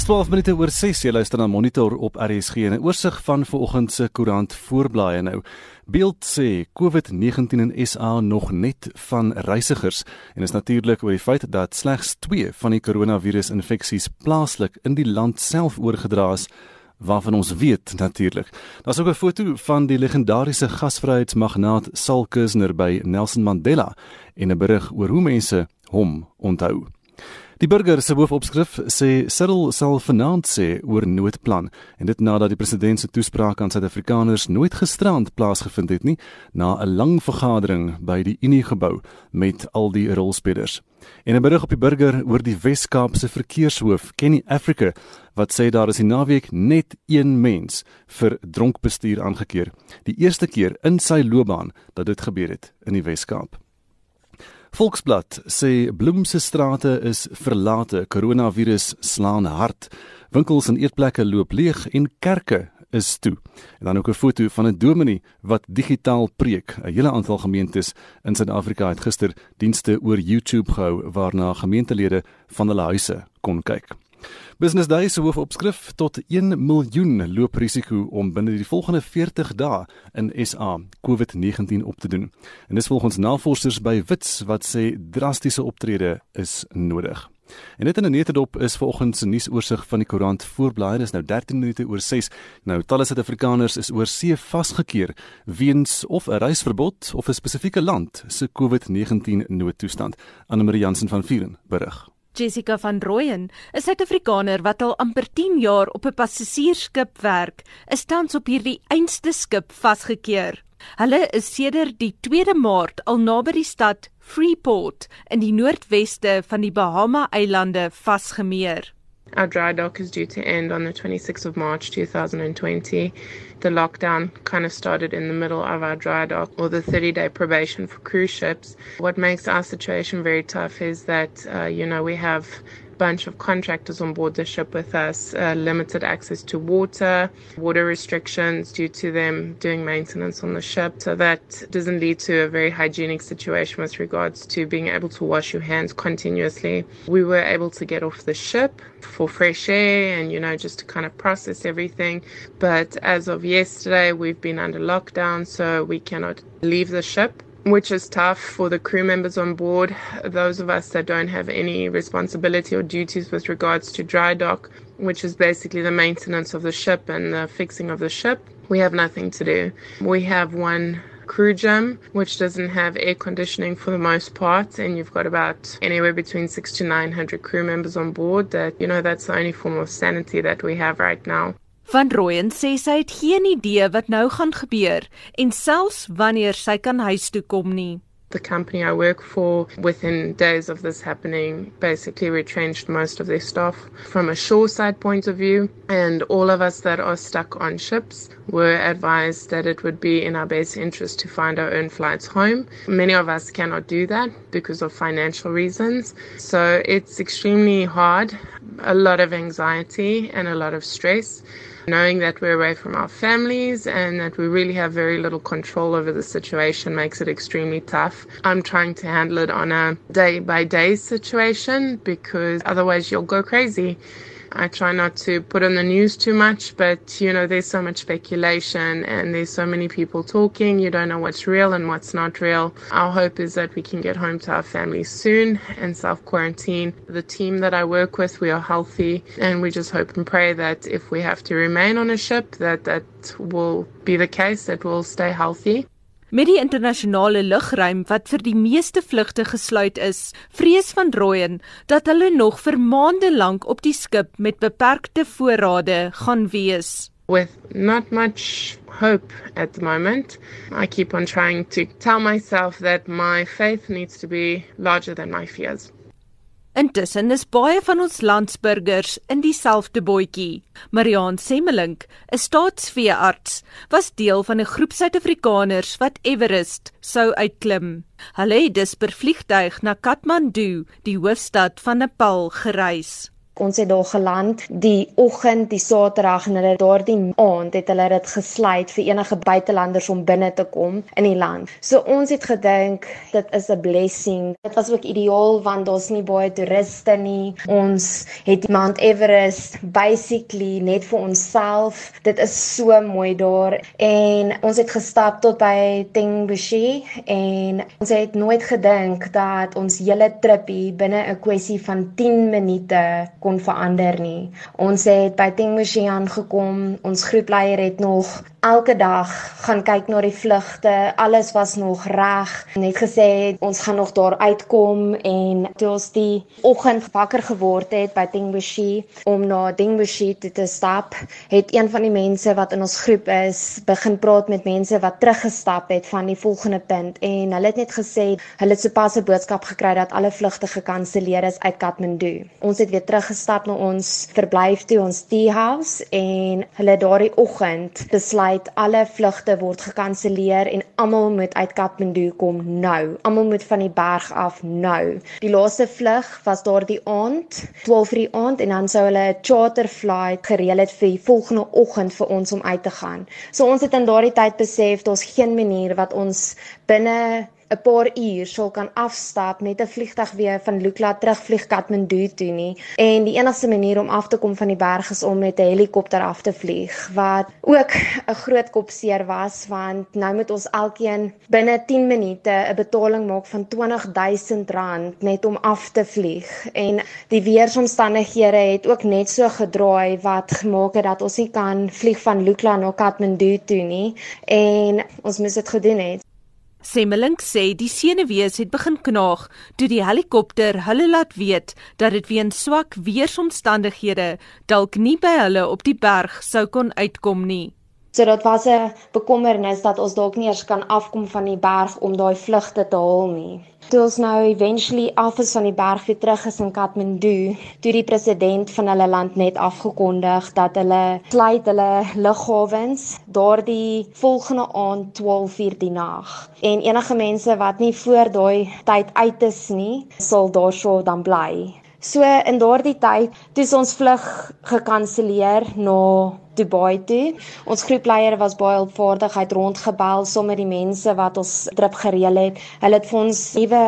Dis 12 minute oor 6 jy luister na Monitor op RSG en 'n oorsig van vanoggend se koerant voorblaaie nou. Beeld sê COVID-19 in SA nog net van reisigers en is natuurlik oor die feit dat slegs 2 van die koronavirus-infeksies plaaslik in die land self oorgedra is waarvan ons weet natuurlik. Daar's ook 'n foto van die legendariese gasvryheidsmagnaat Saul Kusner by Nelson Mandela en 'n berig oor hoe mense hom onthou. Die burger se hoofopskrif sê Cyril sal vanaand sê oor noodplan en dit nadat die president se toespraak aan Suid-Afrikaners nooit gisterand plaasgevind het nie na 'n lang vergadering by die Unie gebou met al die rolspelers. En 'n berig op die burger oor die Wes-Kaap se verkeershoof Kenny Africa wat sê daar is die naweek net een mens vir dronk bestuur aangekeer. Die eerste keer in sy loopbaan dat dit gebeur het in die Wes-Kaap. Volksblad sê Bloem se strate is verlate, koronavirus slaan hard. Winkels en eetplekke loop leeg en kerke is toe. En dan ook 'n foto van 'n dominee wat digitaal preek. 'n Hele aantal gemeentes in Suid-Afrika het gister dienste oor YouTube gehou waarna gemeentelede van hulle huise kon kyk. Business Day se hoofopskrif tot 1 miljoen loop risiko om binne die volgende 40 dae in SA COVID-19 op te doen. En dis volgens navorsers by Wits wat sê drastiese optrede is nodig. En dit in 'n netedop is vanoggend se nuusoorsig van die koerant voorblaai. Dit is nou 13 minute oor 6. Nou talle Suid-Afrikaners is oor see vasgekeer weens of 'n reisverbod of 'n spesifieke land se COVID-19 noodtoestand. Anne Marie Jansen van Vieren berig. Jessica van Rooyen, 'n Suid-Afrikaner wat al amper 10 jaar op 'n passasiersskip werk, is tans op hierdie einste skip vasgekeer. Hulle is sedert die 2de Maart al naby die stad Freeport in die noordweste van die Bahama-eilande vasgemeer. Our dry dock is due to end on the 26th of March 2020. The lockdown kind of started in the middle of our dry dock or the 30 day probation for cruise ships. What makes our situation very tough is that, uh, you know, we have bunch of contractors on board the ship with us, uh, limited access to water, water restrictions due to them doing maintenance on the ship. So that doesn't lead to a very hygienic situation with regards to being able to wash your hands continuously. We were able to get off the ship for fresh air and, you know, just to kind of process everything. But as of yesterday, we've been under lockdown, so we cannot leave the ship which is tough for the crew members on board, those of us that don't have any responsibility or duties with regards to dry dock, which is basically the maintenance of the ship and the fixing of the ship. We have nothing to do. We have one crew gym, which doesn't have air conditioning for the most part, and you've got about anywhere between six to 900 crew members on board that, you know, that's the only form of sanity that we have right now. Van Rooyen sê sy het geen idee wat nou gaan gebeur en selfs wanneer sy kan huis toe kom nie. The company I work for, within days of this happening, basically retrenched most of their staff from a shoreside point of view. And all of us that are stuck on ships were advised that it would be in our best interest to find our own flights home. Many of us cannot do that because of financial reasons. So it's extremely hard, a lot of anxiety and a lot of stress knowing that we're away from our families and that we really have very little control over the situation makes it extremely tough. I'm trying to handle it on a day by day situation because otherwise you'll go crazy. I try not to put on the news too much, but you know, there's so much speculation and there's so many people talking. You don't know what's real and what's not real. Our hope is that we can get home to our families soon and self quarantine. The team that I work with, we are healthy and we just hope and pray that if we have to remain on a ship, that that will be the case, that we'll stay healthy. Met die internasionale lugruim wat vir die meeste vlugte gesluit is, vrees van Rooyen dat hulle nog vir maande lank op die skip met beperkte voorrade gaan wees. With not much hope at the moment, I keep on trying to tell myself that my faith needs to be larger than my fears. Intussen is baie van ons landsburgers in dieselfde bootjie. Mariaan Semmelink, 'n staatsveearts, was deel van 'n groep Suid-Afrikaners wat Everest sou uitklim. Hulle het dus per vliegtuig na Kathmandu, die hoofstad van Nepal, gereis. Ons het daar geland die oggend, die Saterdag en hulle daardie aand het hulle dit gesluit vir enige buitelanders om binne te kom in die land. So ons het gedink dit is 'n blessing. Dit was ook ideaal want daar's nie baie toeriste nie. Ons het Mount Everest basically net vir onsself. Dit is so mooi daar en ons het gestap tot by Tengbushi en ons het nooit gedink dat ons hele tripie binne 'n kwessie van 10 minute kon verander nie. Ons het by Tengmushi aangekom. Ons groepleier het nog elke dag gaan kyk na die vlugte. Alles was nog reg. Net gesê ons gaan nog daar uitkom en toe ons die oggend wakker geword het by Tengmushi om na Tengmushi te, te stap, het een van die mense wat in ons groep is begin praat met mense wat teruggestap het van die volgende punt en hulle het net gesê hulle het sopas 'n boodskap gekry dat alle vlugte gekanselleer is uit Kathmandu. Ons het weer teruggestap na ons verblyf toe, ons tea house en hulle daardie oggend besluit alle vlugte word gekanselleer en almal moet uit Kathmandu kom nou. Almal moet van die berg af nou. Die laaste vlug was daardie aand, 12:00 die aand en dan sou hulle 'n charter flight gereël het vir die volgende oggend vir ons om uit te gaan. So ons het in daardie tyd besef daar's geen manier wat ons binne 'n paar uur sal kan afstap met 'n vliegtyg weer van Lukla terugvlieg Kathmandu toe nie. En die enigste manier om af te kom van die berg is om met 'n helikopter af te vlieg wat ook 'n groot kopseer was want nou moet ons elkeen binne 10 minute 'n betaling maak van R20000 net om af te vlieg. En die weeromstandighede het ook net so gedraai wat gemaak het dat ons nie kan vlieg van Lukla na Kathmandu toe nie en ons moes dit gedoen het. Semmelink sê die senuwees het begin knaag toe die helikopter hulle laat weet dat dit weens swak weeromstandighede dalk nie by hulle op die berg sou kon uitkom nie. So dit was 'n bekommernis dat ons dalk nie eers kan afkom van die berg om daai vlugte te haal nie. Toe ons nou eventually af is van die berg weer terug is in Kathmandu, toe die president van hulle land net afgekondig dat hulle sluit hulle lughawens daardie volgende aand 12:00 die nag. En enige mense wat nie voor daai tyd uit is nie, sal daarso dan bly. So in daardie tyd, toe ons vlug gekanselleer na no Dubai toe. Ons groepleier was baie opvaardig, hy het rondgebel saam met die mense wat ons trip gereël het. Hulle het vir ons nuwe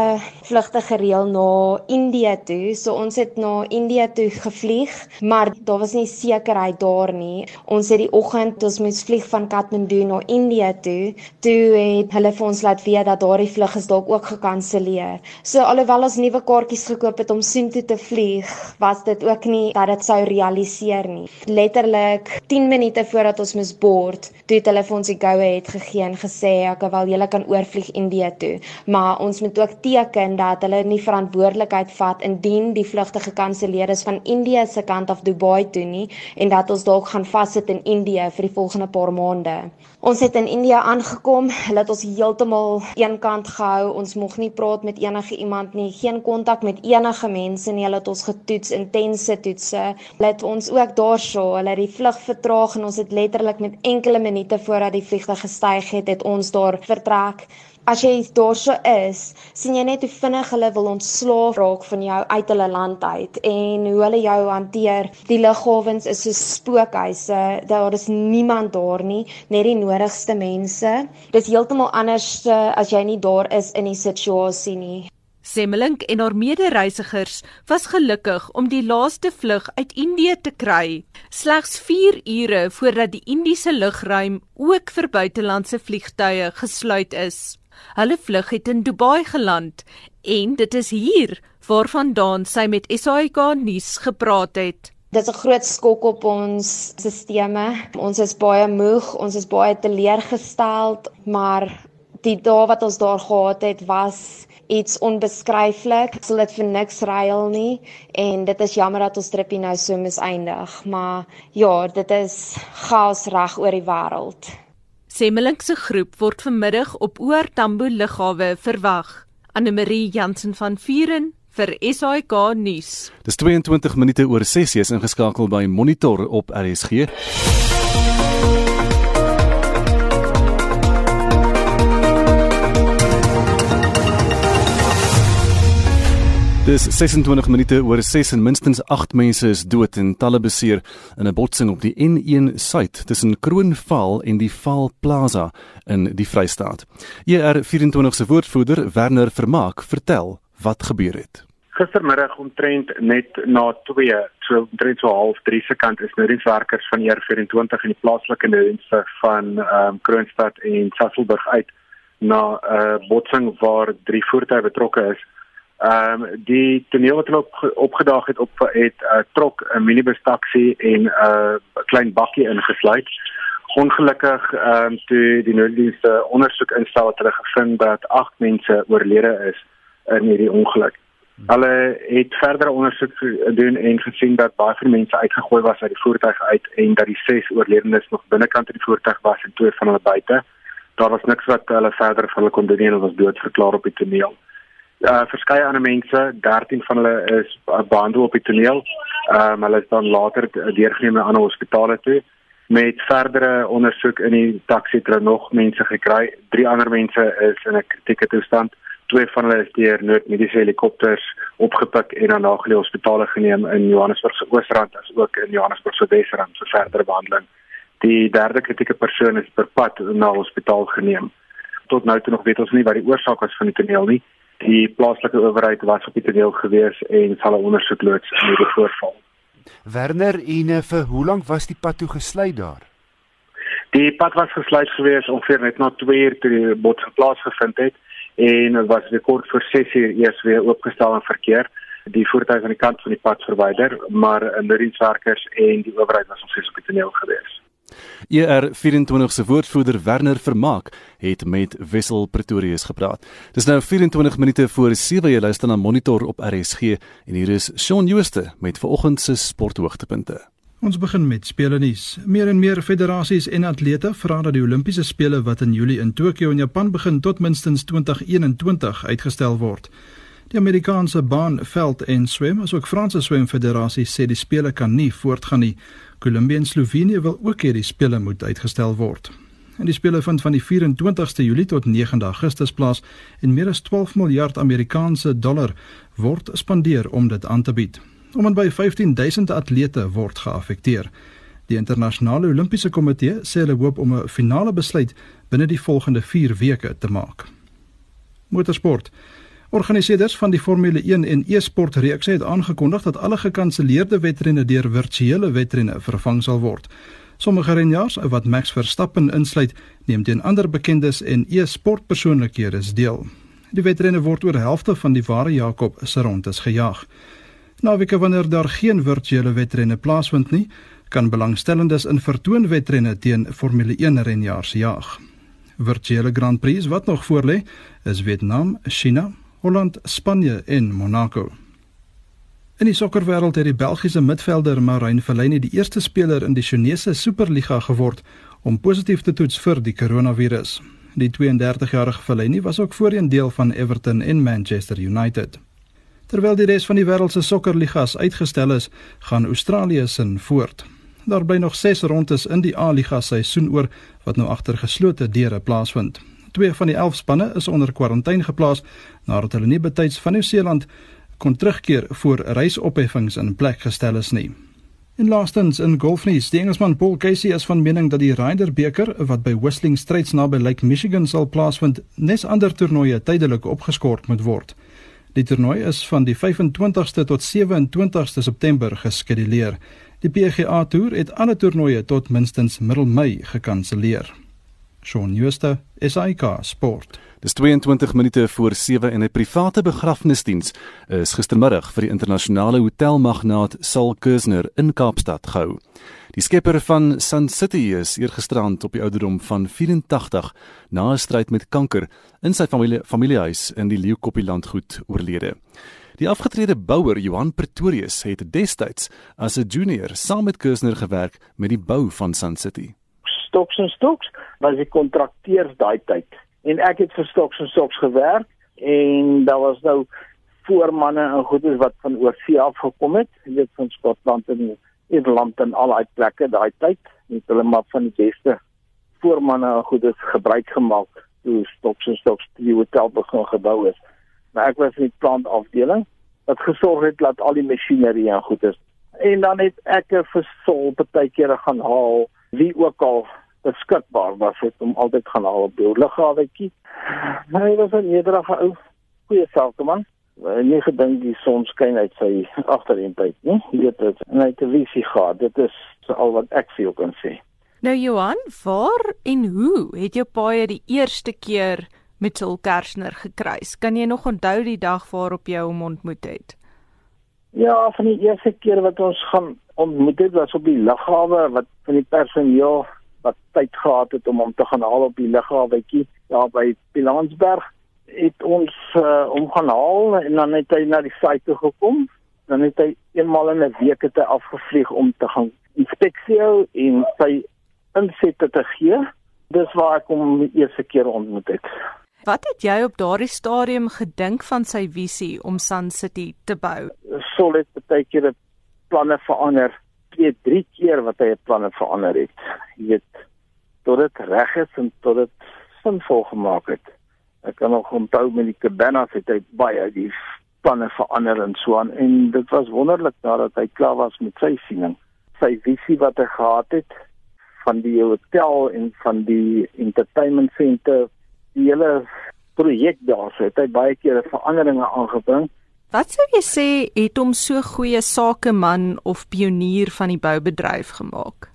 vlugte gereël na Indië toe. So ons het na Indië toe gevlieg, maar daar was nie sekerheid daar nie. Ons het die oggend ons moes vlieg van Kathmandu na Indië toe. Toe het hulle vir ons laat weet dat daardie vlug is dalk ook gekanselleer. So alhoewel ons nuwe kaartjies gekoop het om soontoe te vlieg, was dit ook nie dat dit sou realiseer nie. Letterlik 10 minute voordat ons moes board, toe het hulle vir ons die go ahead gegee en gesê ek wil julle kan oorvlieg Indië toe, maar ons moet ook teken dat hulle nie verantwoordelikheid vat indien die vlugte gekanselleer is van Indië se kant af Dubai toe nie en dat ons dalk gaan vassit in Indië vir die volgende paar maande. Ons het in Indië aangekom, hulle het ons heeltemal eenkant gehou. Ons moeg nie praat met enige iemand nie, geen kontak met enige mense nie. Hulle het ons getoets, intense toetse. Hulle het ons ook daarso, hulle het die vlug vertraag en ons het letterlik met enkele minute voordat die vliegtuig gestyg het, het ons daar vertrek. As jy daarso is, sien jy net hoe vinnig hulle wil ontslaaf raak van jou uit hulle land uit en hoe hulle jou hanteer. Die lughawens is so spookhuise. Daar is niemand daar nie, net die nodigste mense. Dis heeltemal anders uh, as jy nie daar is in die situasie nie. Semmelink en haar mede-reisigers was gelukkig om die laaste vlug uit Indië te kry, slegs 4 ure voordat die Indiese lugruim ook vir buitelandse vliegtye gesluit is. Hulle vlug het in Dubai geland en dit is hier waarvandaan sy met SAK nuus gepraat het. Dit is 'n groot skok op ons stelsels. Ons is baie moeg, ons is baie teleurgestel, maar die dae wat ons daar gehad het was iets onbeskryflik. Sal dit vir niks ruil nie en dit is jammer dat ons tripie nou so mis eindig, maar ja, dit is chaos reg oor die wêreld. Semmelink se groep word vanmiddag op Oor Tambo lughawe verwag. Anne Marie Jansen van Vuren vir SAK nuus. Dis 22 minute oor 6 is ingeskakel by Monitor op RSG. Dis 26 minute oor 6 en minstens 8 mense is dood en talle beseer in 'n botsing op die N1 suid tussen Kroonval en die Vaal Plaza in die Vrystaat. ER24 se woordvoerder Werner Vermaak vertel wat gebeur het. Gistermiddag omtrent net na 2, so omtrent so half 3 se kant is nudienswerkers van ER24 in die plaaslike nudienste van ehm um, Kroonstad en Sasolburg uit na 'n uh, botsing waar drie voertuie betrokke is. Ehm um, die toneel wat hulle op, opgedaag het op het 'n uh, trok 'n minibus taxi en 'n uh, klein bakkie ingesluit. Ongelukkig ehm um, toe die nooddienste ondersoek instel het hulle gevind dat 8 mense oorlede is in hierdie ongeluk. Hulle het verdere ondersoek gedoen en gesien dat baie van die mense uitgegooi was uit die voertuig uit en dat die 6 oorlewendes nog binnekant in die voertuig was en twee van hulle buite. Daar was niks wat hulle verder van hulle kon doen nie, hulle was dood verklaar op die toneel uh verskeie ander mense, 13 van hulle is behandel op die toneel. Ehm um, hulle is dan later deurgeneem na ander hospitale toe met verdere ondersoek in die taxi het hulle nog mense gekry. Drie ander mense is in 'n kritieke toestand. Twee van hulle is deur noodmediese helikopters opgepik en na geleë hospitale geneem in Johannesburg se Oosrand as ook in Johannesburg se Wesrand vir verdere behandeling. Die derde kritieke persoon is per pad na hospitaal geneem. Tot nou toe nog weet ons nie wat die oorsaak was van die toneel nie die plaaslike owerheid was op die toneel gewees en sal 'n ondersoek loods in hierdie voorval. Werner, en vir hoe lank was die pad toe gesluit daar? Die pad was gesluit gewees ongeveer net na 2 uur toe die botsing plaasgevind het en dit was rekord vir 6 uur eers weer oopgestel aan verkeer. Die voertuie aan die kant van die pad verwyder, maar inderdienswerkers en die owerheid was nog steeds op die toneel gewees. ER24 se woordvoerder Werner Vermaak het met Wessel Pretorius gepraat. Dis nou 24 minute voor 7 jy luister na Monitor op RSG en hier is Shaun Jooste met vanoggend se sporthoogtepunte. Ons begin met spele nuus. Meer en meer federasies en atlete vra dat die Olimpiese spele wat in Julie in Tokio in Japan begin tot minstens 2021 uitgestel word. Die Amerikaanse baan, veld en swem, asook Franse swemfederasie sê die spele kan nie voortgaan nie. Kolumbie en Slovenië wil ook hê die spele moet uitgestel word. En die spele vind van die 24ste Julie tot 9de Augustus plaas en meer as 12 miljard Amerikaanse dollar word spandeer om dit aan te bied. Om en by 15000 atlete word geaffekteer. Die internasionale Olimpiese komitee sê hulle hoop om 'n finale besluit binne die volgende 4 weke te maak. Motorsport Organiseerders van die Formule 1 en e-sport reeks het aangekondig dat alle gekanselleerde wedrenne deur virtuele wedrenne vervang sal word. Sommige renjaars, wat Max Verstappen insluit, neem teen ander bekendes en e-sport persoonlikhede deel. Die wedrenne word oor helfte van die ware Jakob se rondes gejaag. Naweke wanneer daar geen virtuele wedrenne plaasvind nie, kan belangstellendes in vertoonwedrenne teen Formule 1 renjaars jaag. Virtuele Grand Prix wat nog voorlê, is Vietnam, China, Holland, Spanje en Monaco. In die sokkerwêreld het die Belgiese midvelder Marijn Fellaini die eerste speler in die Chinese Superliga geword om positief te toets vir die koronavirus. Die 32-jarige Fellaini was ook voorheen deel van Everton en Manchester United. Terwyl die res van die wêreld se sokkerligas uitgestel is, gaan Australië sin voort. Daar bly nog 6 rondes in die A-liga seisoen oor wat nou agter geslote deure plaasvind. Twee van die 11 spanne is onder kwarantyne geplaas nadat hulle nie betyds van Nieu-Seeland kon terugkeer voor reisopheffings in plek gestel is nie. En laastens in golfnuus, die Engelsman Paul Casey is van mening dat die Ryder beker wat by Whistling Straits naby Lake Michigan sal plaasvind, nes ander toernooie tydelik opgeskort moet word. Die toernooi is van die 25ste tot 27ste September geskeduleer. Die PGA Tour het alle toernooie tot minstens middel Mei gekanselleer. Shaun Schuster, SAK Sport. Dis 22 minute voor 7 en 'n private begrafnisdiens is gistermiddag vir die internasionale hotelmagnaat Sal Kersner in Kaapstad gehou. Die skepper van Sun City is eergisterand op die ouderdom van 84 na 'n stryd met kanker in sy familie familiehuis in die Leeukoppie landgoed oorlede. Die afgetrede bouer Johan Pretorius het destyds as 'n junior saam met Kersner gewerk met die bou van Sun City. Stocks en Stocks was die kontrakteurs daai tyd. En ek het vir Stocks en Stocks gewerk en daar was nou voormanne en goedes wat van oorsee af gekom het. Weet van Skotland en Ierland en al daai plekke daai tyd het hulle maar van die beste voormanne en goedes gebruik gemaak toe Stocks en Stocks die hotel begin gebou is. Maar ek was in die plant afdeling wat gesorg het dat al die masjinerie en goed is. En dan het ek 'n versol baie kere gaan haal wie ook al beskikbaar was het om altyd gaan haal op die liggawetjie. Hy was 'n nederige ou goeie sakeman. Nie gedink die son skyn uit sy agterentyd nie. Jy weet dit. En hy het 'n visie gehad. Dit is al wat ek vir jou kan sê. Nou Johan, waar en hoe het jou paai die eerste keer met Sil Kersner gekruis? Kan jy nog onthou die dag waarop jy hom ontmoet het? Ja, van die eerste keer wat ons gaan ontmoet het was op die lughawe wat van die personeel wat tyd gehad het om hom te gaan haal op die lughawetjie daar by Pilansberg het ons uh, om gaan haal en dan het hy na die site toe gekom. Dan het hy eenmal in 'n week het hy afgevlieg om te gaan inspeksie hou en sy insette te gee. Dis waar ek hom die eerste keer ontmoet het. Wat het jy op daardie stadium gedink van sy visie om Sun City te bou? Sou dit baie keer planne verander twee, drie keer wat hy planne verander het. Jy weet tot dit reg is en tot dit sinvol gemaak het. Ek kan nog onthou met die cabanas het hy baie die planne verander en so aan en dit was wonderlik nadat hy klaar was met sy siening. Sy visie wat hy gehad het van die hotel en van die entertainment center, die hele projek daar, so het hy baie keer veranderinge aangebring Wat sou jy sê het hom so goeie sakeman of pionier van die boubedryf gemaak?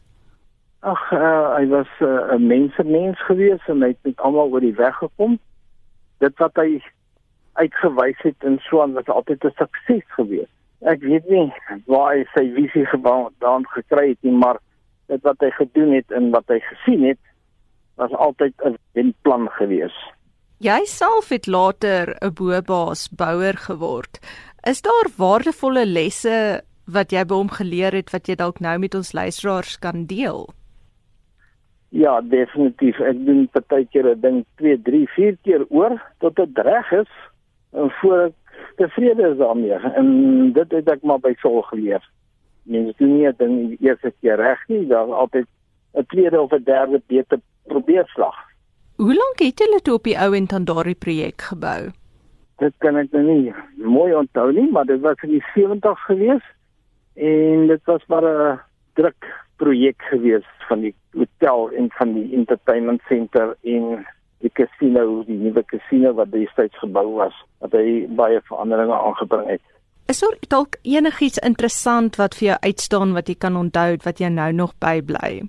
Ag, uh, hy was eh, 'n uh, mensenmens gewees en hy het met almal oor die weg gekom. Dit wat hy uitgewys het in Swaan was altyd 'n sukses gewees. Ek weet nie waar hy sy visie gebou daan gekry het nie, maar dit wat hy gedoen het en wat hy gesien het was altyd 'n wenplan geweest. Jy self het later 'n bobaas bouer geword. Is daar waardevolle lesse wat jy by hom geleer het wat jy dalk nou met ons luisteraars kan deel? Ja, definitief. Ek doen partykeer 'n ding 2, 3, 4 keer oor tot dit reg is en voor ek tevrede is daarmee. En dit het ek maar by Sol geleer. Mense doen nie 'n ding die eerste keer reg nie, daar altyd 'n tweede of 'n derde beter probeer slag. Hoe lank het julle toe op die ou en dan daardie projek gebou? Dit kan ek nou nie mooi onthou nie, maar dit was in die 70's gewees en dit was maar 'n druk projek gewees van die hotel en van die entertainment center in die casino, die nuwe casino wat destyds gebou was, wat hy baie veranderinge aangebring het. Is daar dalk enigiets interessant wat vir jou uitstaan wat jy kan onthou wat jy nou nog bybly?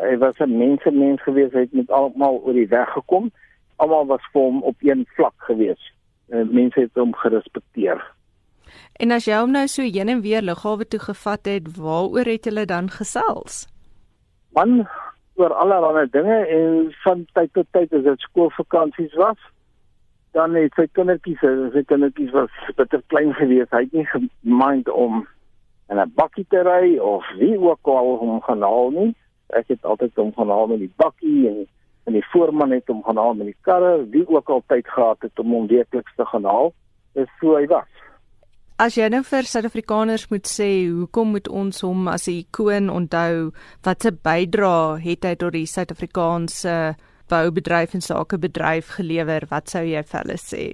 Hy was 'n mensenmens gewees, hy het met almal oor die weg gekom. Almal was vir hom op een vlak gewees. En mense het hom gerespekteer. En as jy hom nou so heen en weer lughawe toe gevat het, waaroor het julle dan gesels? Man, oor allerlei dinge en van tyd tot tyd as dit skoolvakansies was, dan het sy kindertjies, sy kindertjies was bitter klein gewees. Hy het nie gemind om in 'n bakkie te ry of wie ook al hom gaan haal nie ek het altyd hom gaan haal met die bakkie en en die voorman het hom gaan haal met die karre wie ook al tyd gehad het om hom weekliks te gaan haal is so hy was. As jy nou vir Suid-Afrikaners moet sê hoekom moet ons hom as 'n ikoon onthou? Wat 'n bydrae het hy tot die Suid-Afrikaanse boubedryf en sakebedryf gelewer? Wat sou jy vir hulle sê?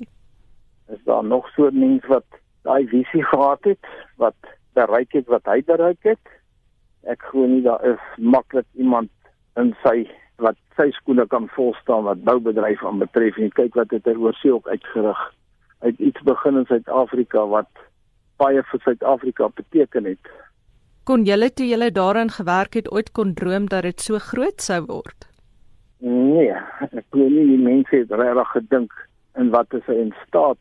Is daar nog so mense wat daai visie gehad het wat bereik het wat hy bereik het ek glo nie daar is maklik iemand in sy wat sy skoene kan volstaan wat boubedryf aan betref en kyk wat het hy oor see ook uitgerig. Uit iets begin in Suid-Afrika wat baie vir Suid-Afrika beteken het. Kon julle toe julle daaraan gewerk het ooit kon droom dat dit so groot sou word? Nee ek glo nie die mense het regtig gedink in wat is hy in staat.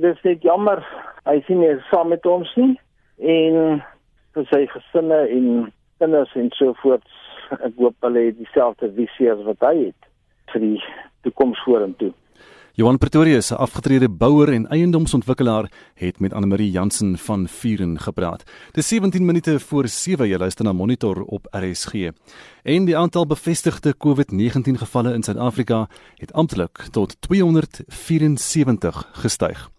Dis net jammer. Hy sien nie saam met ons nie. En vir sy gesinne en kinders en so voort. Ek hoop hulle het dieselfde visie as wat hy het vir die toekoms vorentoe. Johan Pretorius, 'n afgetrede bouer en eiendomsontwikkelaar, het met Anne-Marie Jansen van Vuren gepraat. Dis 17 minute voor 7 jy luister na Monitor op RSG. En die aantal bevestigde COVID-19 gevalle in Suid-Afrika het amptelik tot 274 gestyg.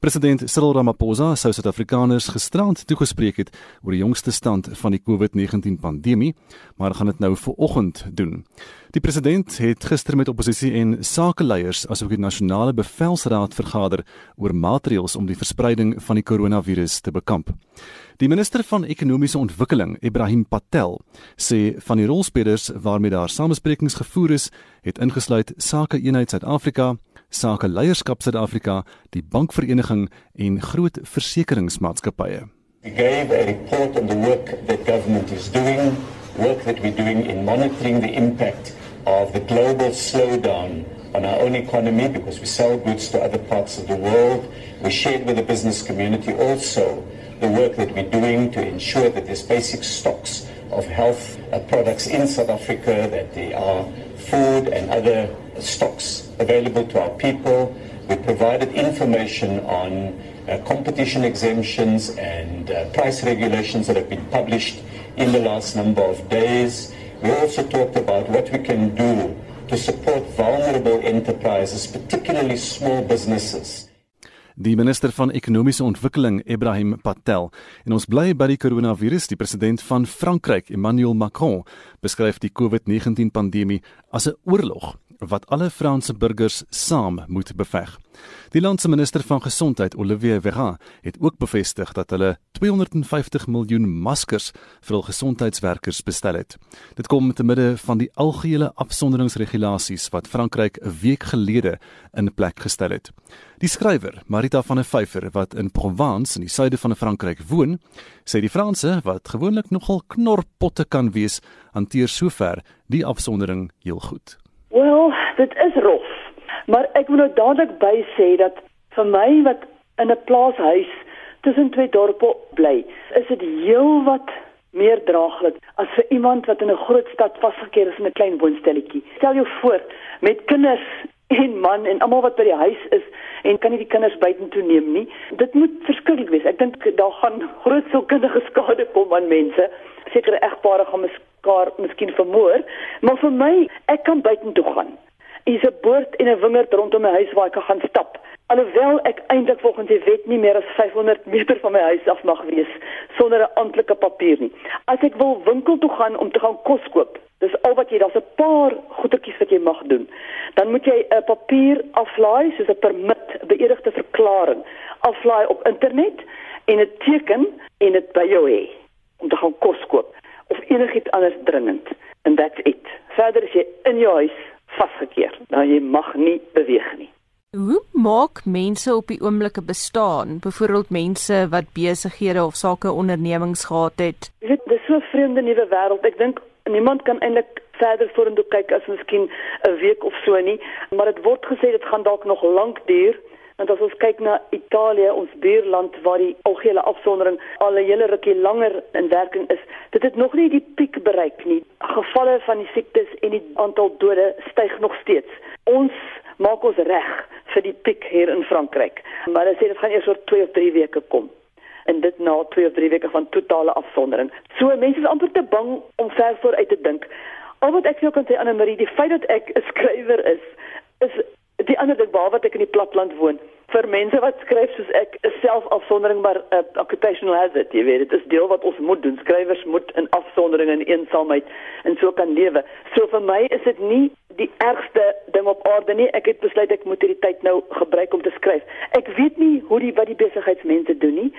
President Cyril Ramaphosa sou Suid-Afrikaners gisterand toegespreek het oor die jongste stand van die COVID-19 pandemie, maar gaan dit nou vooroggend doen. Die president het gister met oppositie en sakeleiers asook die nasionale bevelsraad vergader oor maatreëls om die verspreiding van die koronavirus te bekamp. Die minister van ekonomiese ontwikkeling, Ibrahim Patel, sê van die rolspelers waarmee daar samesprekings gevoer is, het ingesluit Sake Eenheid Suid-Afrika, Sake Leierskap Suid-Afrika, die Bankvereniging en groot versekeringsmaatskappye. We gave a report on the work that government is doing, work that we're doing in monitoring the impact of the global slowdown on our own economy because we sell goods to other parts of the world. We shared with the business community also the work that we're doing to ensure that there's basic stocks of health uh, products in South Africa, that there are food and other stocks available to our people. We provided information on uh, competition exemptions and uh, price regulations that have been published in the last number of days. We also talked about what we can do to support vulnerable enterprises, particularly small businesses. Die minister van ekonomiese ontwikkeling Ibrahim Patel en ons bly by die koronavirus die president van Frankryk Emmanuel Macron beskryf die COVID-19 pandemie as 'n oorlog wat alle Franse burgers saam moet beveg. Die land se minister van gesondheid, Olivier Véran, het ook bevestig dat hulle 250 miljoen maskers vir hul gesondheidswerkers bestel het. Dit kom te midde van die algehele afsonderingsregulasies wat Frankryk 'n week gelede in plek gestel het. Die skrywer, Marita van der Vyver, wat in Provence in die suide van Frankryk woon, sê die Franse, wat gewoonlik nogal knorpotte kan wees, hanteer sover die afsondering heel goed. Wel, dit is rof. Maar ek wil nou dadelik by sê dat vir my wat in 'n plaashuis tussen twee dorpe bly, is dit heelwat meer draaglik as vir iemand wat in 'n groot stad vasgekeer is in 'n klein woonstelletjie. Stel jou voor met kinders en man en almal wat by die huis is en kan nie die kinders buitentoe neem nie. Dit moet verskriklik wees. Ek dink daar gaan groot sielkundige skade kom aan mense. Sekere egpare gaan mekaar miskien vermoor, maar vir my, ek kan buitentoe gaan. Is 'n boord en 'n wingerd rondom my huis waar ek kan gaan stap. Alhoewel ek eintlik volgens die wet nie meer as 500 meter van my huis af mag wees sonder 'n amptelike papier nie. As ek wil winkel toe gaan om te gaan kos koop, dis al wat jy, daar's 'n paar goedertjies wat jy mag doen. Dan moet jy 'n papier aflaai soos 'n permit, 'n beëdigde verklaring, aflaai op internet en dit teken en dit by jou hê om te gaan kos koop of enigiets anders dringend and that's it. Verder is jy in jou huis vasgekeer. Nou jy mag nie beweeg nie. Hoe maak mense op die oomblikke bestaan? Byvoorbeeld mense wat besighede of sake ondernemings gehad het. Jy weet, dis so 'n vreemde nuwe wêreld. Ek dink niemand kan eintlik verder vorentoe kyk as miskien 'n week of so nie, maar dit word gesê dit gaan dalk nog lank duur. Want as ons kyk na Italië, ons buurland waar die algehele afsondering al 'n hele rukkie langer in werking is, dit het nog nie die piek bereik nie. Gevalle van die siektes en die aantal dode styg nog steeds. Ons maak ons reg vir die piek hier in Frankryk. Maar hulle sê dit gaan eers oor 2 of 3 weke kom en dit na 2 of 3 weke van totale afsondering. So mense is amper te bang om ver vooruit te dink. Al wat ek jou kan sê Anne Marie, die feit dat ek 'n skrywer is, is die ander ding waar wat ek in die platland woon vir mense wat skryf soos ek is self afsondering maar 'n uh, occupational hazard jy weet. Dit is deel wat ons moet doen. Skrywers moet in afsondering en eensaamheid en so kan lewe. So vir my is dit nie die ergste ding op aarde nie. Ek het besluit ek moet hierdie tyd nou gebruik om te skryf. Ek weet nie hoe die wat die besigheidsmense doen nie.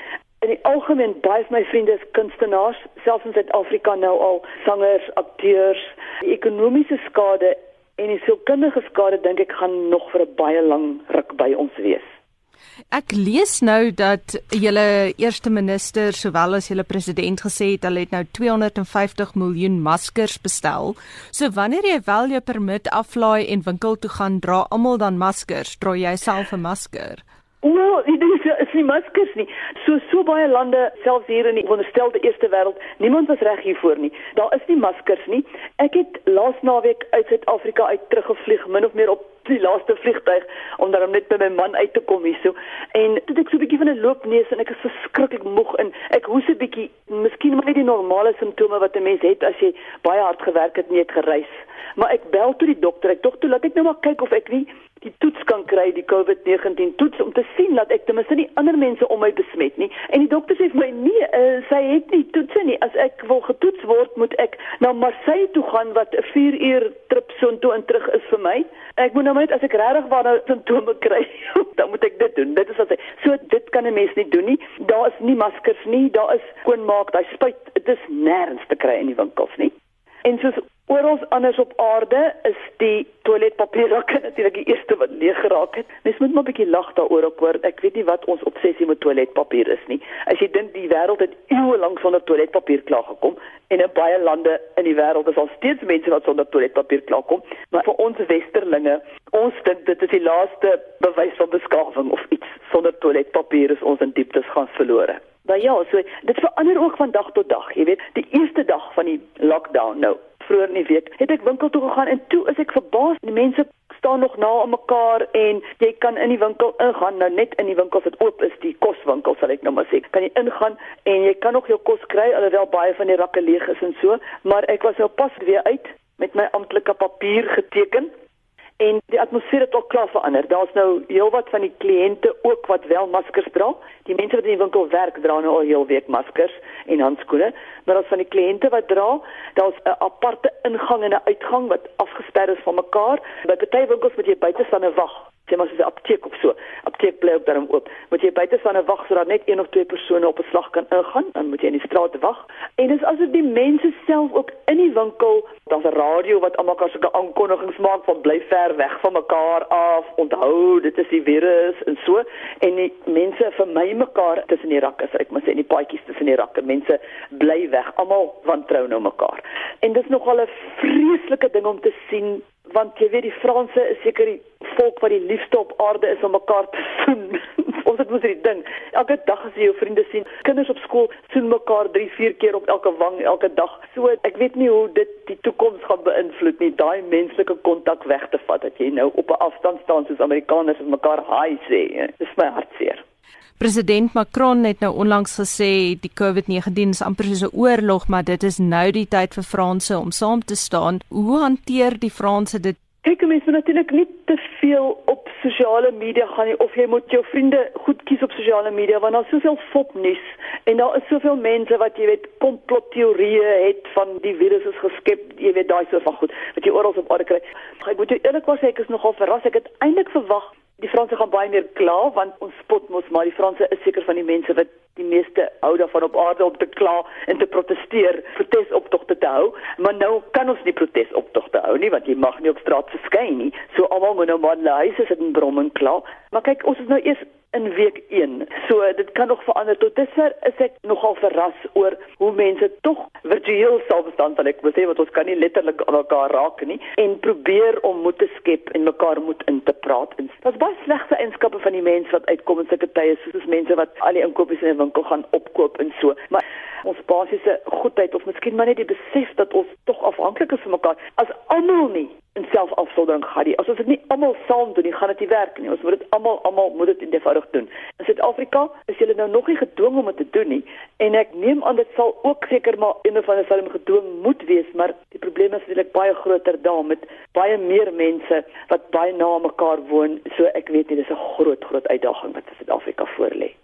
In die algemeen baie van my vriende is kunstenaars, selfs in Suid-Afrika nou al sangers, akteurs. Die ekonomiese skade en die sielkundige skade dink ek gaan nog vir 'n baie lang ruk by ons wees. Ek lees nou dat julle eerste minister sowel as julle president gesê het hulle het nou 250 miljoen maskers bestel. So wanneer jy wel jou permit aflaai en winkel toe gaan, dra almal dan maskers. Dra jy self 'n masker? Wel, dit is is nie maskers nie. So so baie lande, selfs hier in die onderstelde eerste wêreld, niemand was reg hiervoor nie. Daar is nie maskers nie. Ek het laas naweek uit Suid-Afrika uit teruggevlieg, min of meer op die laaste vliegtuig om dan net by my man uit te kom hierso. En dit ek so 'n bietjie van 'n loopneus en ek is verskriklik moeg en ek hoes 'n bietjie, miskien maar die normale simptome wat 'n mens het as jy baie hard gewerk het en jy het gereis Maar ek bel toe die dokter. Ek dog toe laat ek nou maar kyk of ek nie die toets kan kry, die COVID-19 toets om te sien dat ek ten minste nie ander mense om my besmet nie. En die dokter sê vir my nee, uh, sy het nie toetse nie. As ek wil getoets word, moet ek na Marseille toe gaan wat 'n 4 uur trip so intoe en terug is vir my. Ek moet nou net as ek regtig waar nou simptome kry, dan moet ek dit doen. Dit is wat hy. So dit kan 'n mens nie doen nie. Daar is nie maskers nie, daar is skoonmaak, daai spuit, dit is nêrens te kry in die winkels nie. En soos oral anders op aarde is die toiletpapierrakke natuurlik die eerste wat leeg geraak het. Mens moet maar 'n bietjie lag daaroor op hoor. Ek weet nie wat ons obsessie met toiletpapier is nie. As jy dink die wêreld het eeue lank sonder toiletpapier klaargekom en in baie lande in die wêreld is al steeds mense wat sonder toiletpapier klaarkom, maar vir ons westerlinge, ons dink dit is die laaste bewys van beskawing of iets sonder toiletpapier is ons in dieptes gaan verlore. Maar ja, so dit verander ook van dag tot dag. Jy weet, die eerste dag van die lockdown nou, vroeër in die week, het ek winkel toe gegaan en toe is ek verbaas, die mense staan nog na aan mekaar en jy kan in die winkel ingaan, nou net in die winkels wat oop is, die koswinkel sal ek nou maar sê. Kan jy ingaan en jy kan nog jou kos kry alhoewel baie van die rakke leeg is en so, maar ek was nou pas weer uit met my amptelike papier geteken en die atmosfeer het ook klaar verander. Daar's nou heelwat van die kliënte ook wat wel maskers dra. Die mense wat in die winkel werk dra nou al heel week maskers en handskoene, maar as van die kliënte wat dra, daar's 'n aparte ingang en 'n uitgang wat afgesper is van mekaar. By baie winkels moet jy buite staan en wag sê maar soos 'n apteek of so. Apteek bly ook daarom oop. Moet jy buite staan en wag sodat net een of twee persone op 'n slag kan ingaan, dan moet jy in die straat wag. En dis asof die mense self ook in die winkel, daar's 'n radio wat almal kan sulke aankondigings maak van bly ver weg van mekaar af. Onthou, dit is die virus en so. En die mense vermy mekaar tussen die rakke, ek moet sê, in die paadjies tussen die rakke. Mense bly weg. Almal wantrou nou mekaar. En dis nogal 'n vreeslike ding om te sien want jy weet die Franse is seker die volk wat die liefste op aarde is om mekaar te soen. Ons het mos hierdie ding. Elke dag as jy jou vriende sien, kinders op skool soen mekaar 3, 4 keer op elke wang elke dag. So ek weet nie hoe dit die toekoms gaan beïnvloed nie. Daai menslike kontak weg te vat dat jy nou op 'n afstand staan soos Amerikaners en mekaar hi sê. Dis my hartseer. President Macron het nou onlangs gesê die COVID-19 is amper soos 'n oorlog, maar dit is nou die tyd vir Franse om saam te staan. Hoe hanteer die Franse dit? Kyk, mense moet natuurlik nie te veel op sosiale media gaan nie of jy moet jou vriende goed kies op sosiale media want daar's soveel fopnuus en daar is soveel mense wat jy weet komplotteorieë het van die virus is geskep, jy weet daai soort van goed wat jy oral op aarde kry. Ek moet jou eerlikwaar sê ek is nogal verras. Ek het eintlik verwag Die Franse gaan baie meer kla want ons spot mos maar die Franse is seker van die mense wat die meeste hou daarvan op aarde om te kla en te proteseer, protesoptogte te hou, maar nou kan ons nie protesoptogte hou nie want jy mag nie op straat verskyn nie. So almal moet nou maar huise sit en brom en kla. Maar kyk, ons is nou eers in week 1. So dit kan nog verander. Tot dusver is ek nogal verras oor hoe mense tog virtueel sal bestaan van ek wil sê wat ons kan nie letterlik aan mekaar raak nie en probeer om moed te skep en mekaar moed in te praat. Dit's baie slegte eienskappe van die mense wat uitkom in sulke tye soos mense wat al die inkopies in 'n winkel gaan opkoop en so. Maar ons basiese goedheid of miskien maar net die besef dat ons tog afhanklik is van mekaar. As almal nie selfafsoldering gaan nie. As ons dit nie almal saam doen nie, gaan dit nie werk nie. Ons moet dit almal almal moet dit eenvoudig doen. In Suid-Afrika is hulle nou nog nie gedwing om dit te doen nie en ek neem aan dit sal ook seker maar een of ander vorm gedwing moet wees, maar die probleem is natuurlik baie groter daar met baie meer mense wat baie na mekaar woon. So ek weet nie, dis 'n groot groot uitdaging wat Suid-Afrika voorlê.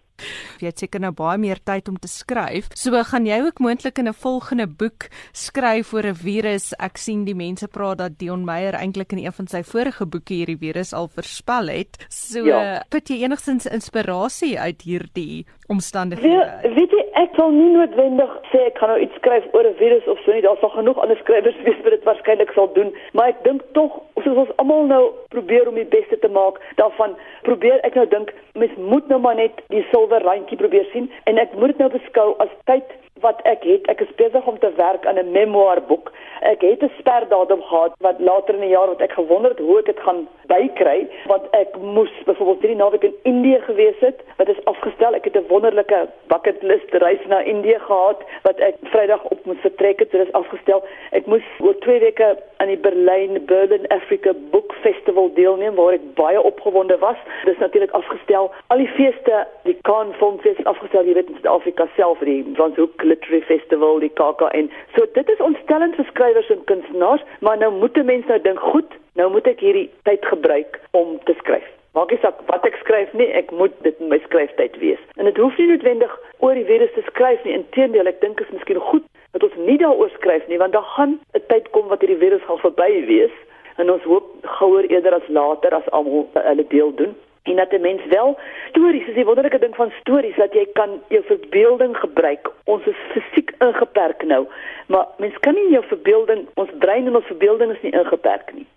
Jy het seker nou baie meer tyd om te skryf. So gaan jy ook moontlik in 'n volgende boek skryf oor 'n virus. Ek sien die mense praat dat Dion Meyer eintlik in een van sy vorige boeke hierdie virus al voorspel het. So ja. put jy enigstens inspirasie uit hierdie omstandighede? Ja, weet jy, ek wil nie noodwendig sê ek gaan nou iets skryf oor 'n virus of so nie. Daar sal genoeg ander skrywers wees wat dit waarskynlik sal doen, maar ek dink tog soos ons almal nou probeer om die beste te maak daarvan, probeer ek nou dink mens moet nou maar net die silwer randjie probeer sien en ek moet dit nou beskou as tyd wat ek het. Ek is besig om te werk aan 'n memoirboek. Ek het 'n sperdatum gehad wat later in die jaar wat ek gewonder het hoe ek dit gaan bykry, want ek moes byvoorbeeld drie naweek in Indië gewees het. Wat is afgestel? Ek het 'n wonderlike bucket list reis na Indië gehad wat ek Vrydag op moes vertrek het. Dit is afgestel. Ek moes oor 2 weke aan die Berlyn Berlin Africa Book Festival deelneem waar ek baie opgewonde was. Dit is natuurlik afgestel. Al die feeste, die Cannes Filmfest afgestel, jy weet in Suid-Afrika self, die Franshoek Literary Festival, die KAKN. So dit is ontstellend vir skrywers en kunstenaars, maar nou moet mense nou dink, goed, nou moet ek hierdie tyd gebruik om te skryf. Maak nie saak wat ek skryf nie, ek moet dit in my skryftyd wees. En dit hoef nie noodwendig oor die virus te skryf nie. Inteendeel, ek dink is miskien goed dat ons nie daaroor skryf nie, want daar gaan 'n tyd kom wat hierdie virus gaan verby wees en ons hoop gouer eerder as later as almal hulle deel doen en dat 'n mens wel stories, dis die wonderlike ding van stories dat jy kan jou verbeelding gebruik. Ons is fisiek ingeperk nou, maar mens kan nie jou verbeelding, ons brein en ons verbeelding is nie ingeperk nie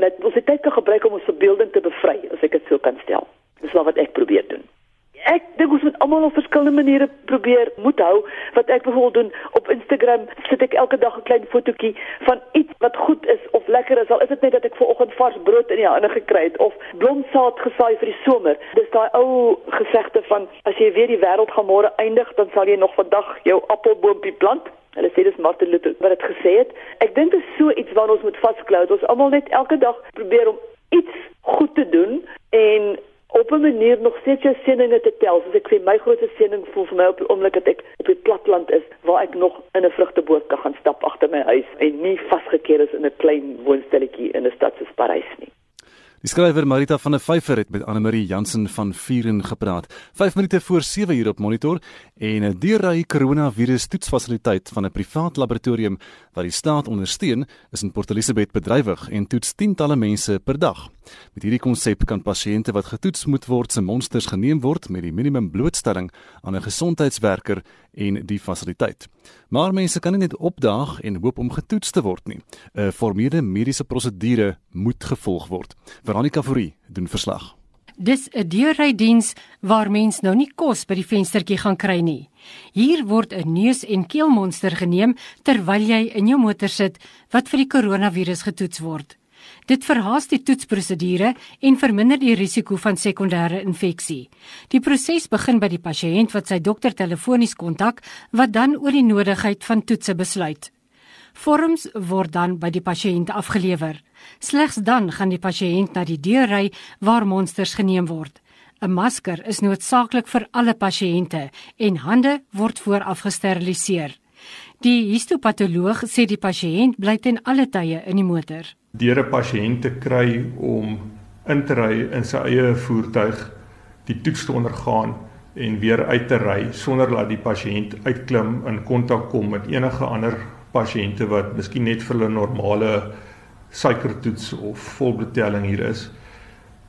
dat ons dit tyd kan gebruik om ons verbeelding te bevry, as ek dit so kan stel. Dis wat ek probeer doen. Ek dink ons moet almal op verskillende maniere probeer moet hou wat ek byvoorbeeld doen op Instagram sit ek elke dag 'n klein fotootjie van iets wat goed is lekker is al is dit net dat ek vanoggend vars brood in die hande gekry het of blomsaad gesaai vir die somer dis daai ou gesegde van as jy weer die wêreld gaan môre eindig dan sal jy nog vandag jou appelboompie plant Hulle sê dis Martin Luther wat dit gesê het. Ek dink dit is so iets waarna ons moet vasklou. Ons almal net elke dag probeer om iets goed te doen en op 'n manier nog steeds jou seëninge te tel. Soos ek sê, my grootste seëning voel vir my op die oomblik dat ek op die platland is waar ek nog in 'n vrugteboom kan gaan stap my huis en nie vasgekeer is in 'n klein woonstelletjie in 'n stad soos Parys nie. Die skrywer Marita van der Vyver het met Anne-Marie Jansen van Vuren gepraat. 5 minute voor 7 uur op monitor en 'n deurry koronavirus toetsfasiliteit van 'n privaat laboratorium wat die staat ondersteun, is in Port Elizabeth bedrywig en toets tientalle mense per dag. Met hierdie konsep kan pasiënte wat getoets moet word se monsters geneem word met die minimum blootstelling aan 'n gesondheidswerker en die fasiliteit. Maar mense kan nie net opdaag en hoop om getoets te word nie. 'n Formele mediese prosedure moet gevolg word. Veronica Fourie doen verslag. Dis 'n deurrydiens waar mens nou nie kos by die venstertjie gaan kry nie. Hier word 'n neus- en keelmonster geneem terwyl jy in jou motor sit wat vir die koronavirus getoets word. Dit verhaas die toetsprosedure en verminder die risiko van sekondêre infeksie. Die proses begin by die pasiënt wat sy dokter telefonies kontak wat dan oor die nodigheid van toetse besluit. Vorms word dan by die pasiënt afgelewer. Slegs dan gaan die pasiënt na die deurry waar monsters geneem word. 'n Masker is noodsaaklik vir alle pasiënte en hande word vooraf gesteriliseer. Die histopatoloog sê die pasiënt bly ten alle tye in die motor deur 'n pasiënt te kry om in te ry in sy eie voertuig die toets te ondergaan en weer uit te ry sonder dat die pasiënt uitklim in kontak kom met enige ander pasiënte wat miskien net vir hulle normale suikertoets of volbloedtelling hier is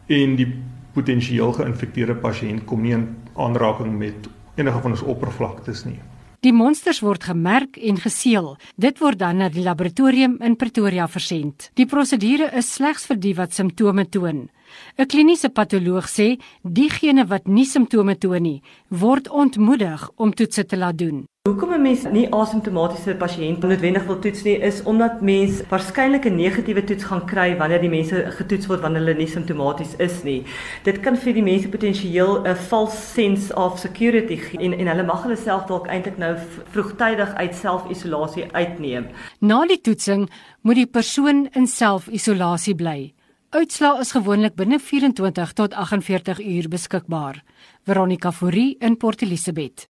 en die potensieel geïnfekteerde pasiënt kom nie in aanraking met enige van ons oppervlaktes nie. Die monsters word gemerk en geseël. Dit word dan na die laboratorium in Pretoria versend. Die prosedure is slegs vir die wat simptome toon. 'n Kliniese patoloog sê diegene wat nie simptome toon nie, word ontmoedig om toetse te laat doen. Hoekom 'n mens nie asymptomatiese pasiënte noodwendig wil toets nie is omdat mens waarskynlik 'n negatiewe toets gaan kry wanneer die mense getoets word wanneer hulle nie simptomaties is nie. Dit kan vir die mense potensieel 'n false sense of security en en hulle mag hulle self dalk eintlik nou vroegtydig uit selfisolasie uitneem. Na die toetsing moet die persoon in selfisolasie bly. Uitslaa is gewoonlik binne 24 tot 48 uur beskikbaar. Veronica Fourie in Port Elizabeth.